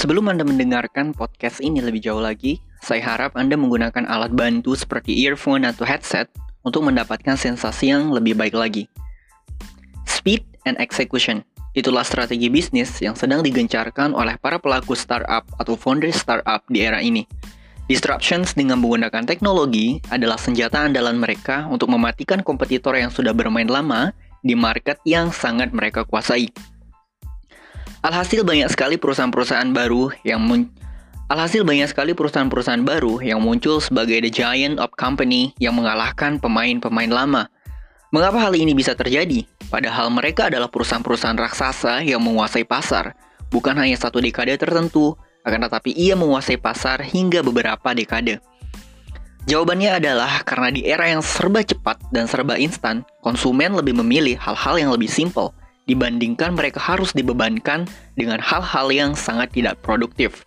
Sebelum Anda mendengarkan podcast ini lebih jauh lagi, saya harap Anda menggunakan alat bantu seperti earphone atau headset untuk mendapatkan sensasi yang lebih baik lagi. Speed and execution itulah strategi bisnis yang sedang digencarkan oleh para pelaku startup atau founder startup di era ini. Disruptions dengan menggunakan teknologi adalah senjata andalan mereka untuk mematikan kompetitor yang sudah bermain lama di market yang sangat mereka kuasai. Alhasil banyak sekali perusahaan-perusahaan baru yang mun Alhasil banyak sekali perusahaan-perusahaan baru yang muncul sebagai the giant of company yang mengalahkan pemain-pemain lama. Mengapa hal ini bisa terjadi? Padahal mereka adalah perusahaan-perusahaan raksasa yang menguasai pasar, bukan hanya satu dekade tertentu, akan tetapi ia menguasai pasar hingga beberapa dekade. Jawabannya adalah karena di era yang serba cepat dan serba instan, konsumen lebih memilih hal-hal yang lebih simple dibandingkan mereka harus dibebankan dengan hal-hal yang sangat tidak produktif.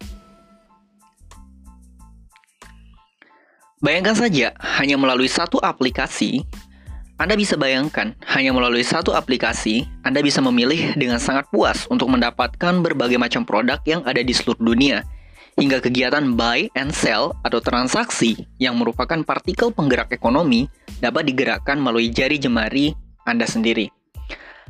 Bayangkan saja, hanya melalui satu aplikasi, Anda bisa bayangkan, hanya melalui satu aplikasi, Anda bisa memilih dengan sangat puas untuk mendapatkan berbagai macam produk yang ada di seluruh dunia, hingga kegiatan buy and sell atau transaksi yang merupakan partikel penggerak ekonomi dapat digerakkan melalui jari jemari Anda sendiri.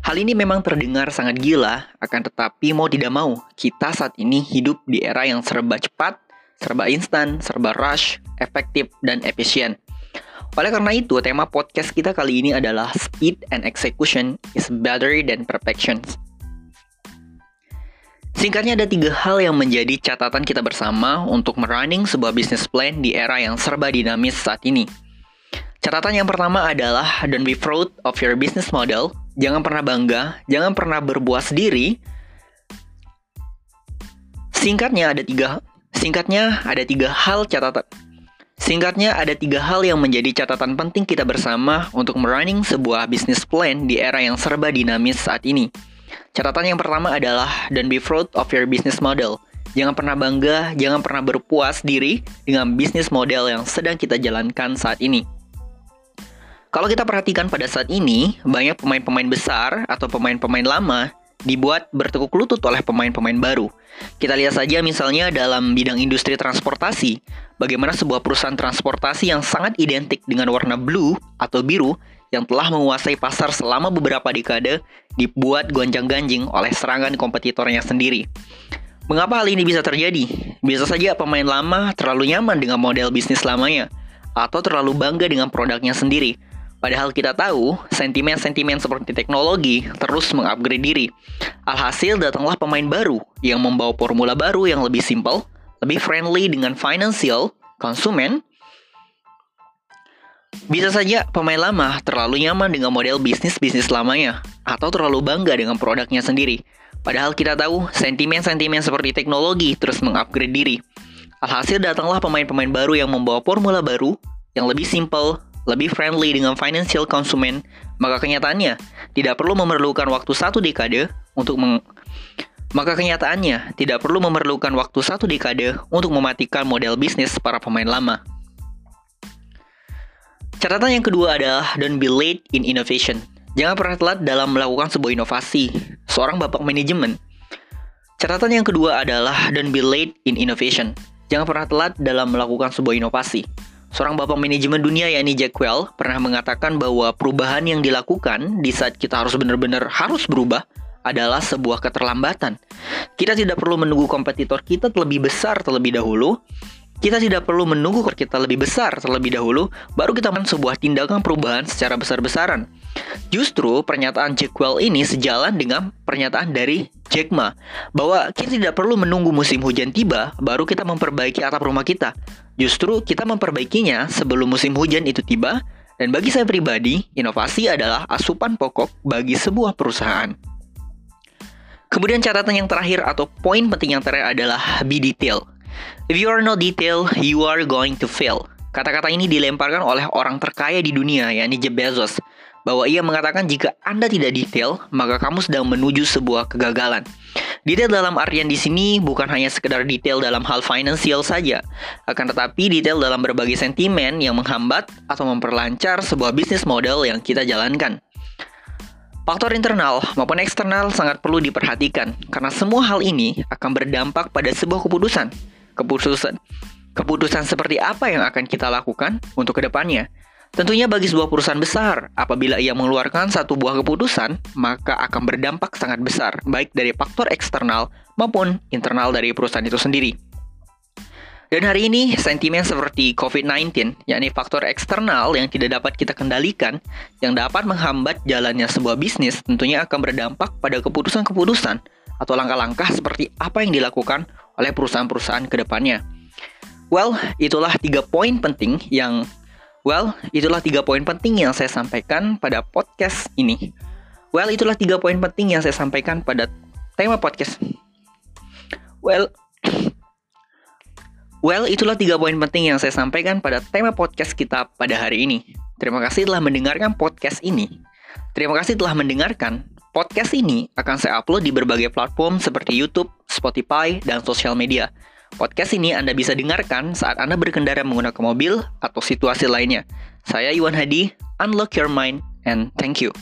Hal ini memang terdengar sangat gila, akan tetapi mau tidak mau, kita saat ini hidup di era yang serba cepat, serba instan, serba rush, efektif, dan efisien. Oleh karena itu, tema podcast kita kali ini adalah Speed and Execution is Better than Perfection. Singkatnya ada tiga hal yang menjadi catatan kita bersama untuk merunning sebuah business plan di era yang serba dinamis saat ini. Catatan yang pertama adalah don't be proud of your business model. Jangan pernah bangga, jangan pernah berbuat sendiri. Singkatnya ada tiga singkatnya ada tiga hal catatan. Singkatnya ada tiga hal yang menjadi catatan penting kita bersama untuk merunning sebuah business plan di era yang serba dinamis saat ini. Catatan yang pertama adalah don't be proud of your business model. Jangan pernah bangga, jangan pernah berpuas diri dengan bisnis model yang sedang kita jalankan saat ini. Kalau kita perhatikan pada saat ini, banyak pemain-pemain besar atau pemain-pemain lama dibuat bertekuk lutut oleh pemain-pemain baru. Kita lihat saja misalnya dalam bidang industri transportasi, bagaimana sebuah perusahaan transportasi yang sangat identik dengan warna blue atau biru yang telah menguasai pasar selama beberapa dekade dibuat gonjang-ganjing oleh serangan kompetitornya sendiri. Mengapa hal ini bisa terjadi? Bisa saja pemain lama terlalu nyaman dengan model bisnis lamanya atau terlalu bangga dengan produknya sendiri Padahal kita tahu, sentimen-sentimen seperti teknologi terus mengupgrade diri. Alhasil datanglah pemain baru yang membawa formula baru yang lebih simple, lebih friendly dengan financial, konsumen. Bisa saja pemain lama terlalu nyaman dengan model bisnis-bisnis lamanya, atau terlalu bangga dengan produknya sendiri. Padahal kita tahu, sentimen-sentimen seperti teknologi terus mengupgrade diri. Alhasil datanglah pemain-pemain baru yang membawa formula baru, yang lebih simple, lebih friendly dengan financial konsumen, maka kenyataannya tidak perlu memerlukan waktu satu dekade untuk meng maka kenyataannya tidak perlu memerlukan waktu satu dekade untuk mematikan model bisnis para pemain lama. Catatan yang kedua adalah don't be late in innovation. Jangan pernah telat dalam melakukan sebuah inovasi. Seorang bapak manajemen. Catatan yang kedua adalah don't be late in innovation. Jangan pernah telat dalam melakukan sebuah inovasi. Seorang bapak manajemen dunia yakni Jack Welch pernah mengatakan bahwa perubahan yang dilakukan di saat kita harus benar-benar harus berubah adalah sebuah keterlambatan. Kita tidak perlu menunggu kompetitor kita terlebih besar terlebih dahulu. Kita tidak perlu menunggu kita lebih besar terlebih dahulu, baru kita melakukan sebuah tindakan perubahan secara besar-besaran. Justru pernyataan Jackwell ini sejalan dengan pernyataan dari Jack Ma bahwa kita tidak perlu menunggu musim hujan tiba baru kita memperbaiki atap rumah kita. Justru kita memperbaikinya sebelum musim hujan itu tiba dan bagi saya pribadi, inovasi adalah asupan pokok bagi sebuah perusahaan. Kemudian catatan yang terakhir atau poin penting yang terakhir adalah be detail. If you are not detail, you are going to fail. Kata-kata ini dilemparkan oleh orang terkaya di dunia, yakni Jeff Bezos bahwa ia mengatakan jika Anda tidak detail, maka kamu sedang menuju sebuah kegagalan. Detail dalam artian di sini bukan hanya sekedar detail dalam hal finansial saja, akan tetapi detail dalam berbagai sentimen yang menghambat atau memperlancar sebuah bisnis model yang kita jalankan. Faktor internal maupun eksternal sangat perlu diperhatikan karena semua hal ini akan berdampak pada sebuah keputusan. Keputusan keputusan seperti apa yang akan kita lakukan untuk ke depannya. Tentunya bagi sebuah perusahaan besar, apabila ia mengeluarkan satu buah keputusan, maka akan berdampak sangat besar, baik dari faktor eksternal maupun internal dari perusahaan itu sendiri. Dan hari ini, sentimen seperti COVID-19, yakni faktor eksternal yang tidak dapat kita kendalikan, yang dapat menghambat jalannya sebuah bisnis, tentunya akan berdampak pada keputusan-keputusan atau langkah-langkah seperti apa yang dilakukan oleh perusahaan-perusahaan ke depannya. Well, itulah tiga poin penting yang Well, itulah tiga poin penting yang saya sampaikan pada podcast ini. Well, itulah tiga poin penting yang saya sampaikan pada tema podcast. Well, Well, itulah tiga poin penting yang saya sampaikan pada tema podcast kita pada hari ini. Terima kasih telah mendengarkan podcast ini. Terima kasih telah mendengarkan. Podcast ini akan saya upload di berbagai platform seperti YouTube, Spotify, dan sosial media. Podcast ini Anda bisa dengarkan saat Anda berkendara menggunakan mobil atau situasi lainnya. Saya Iwan Hadi, unlock your mind, and thank you.